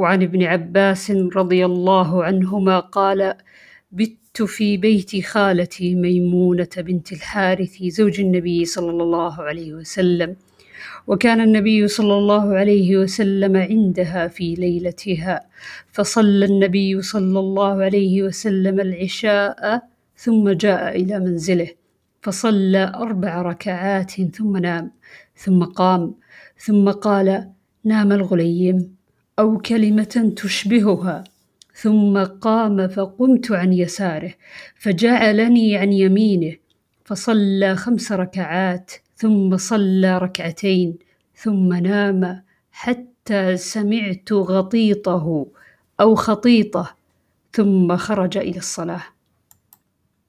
وعن ابن عباس رضي الله عنهما قال بت في بيت خالتي ميمونة بنت الحارث زوج النبي صلى الله عليه وسلم وكان النبي صلى الله عليه وسلم عندها في ليلتها فصلى النبي صلى الله عليه وسلم العشاء ثم جاء إلى منزله فصلى أربع ركعات ثم نام ثم قام ثم قال نام الغليم أو كلمة تشبهها. ثم قام فقمت عن يساره فجعلني عن يمينه فصلى خمس ركعات ثم صلى ركعتين ثم نام حتى سمعت غطيطه أو خطيطة ثم خرج إلى الصلاة.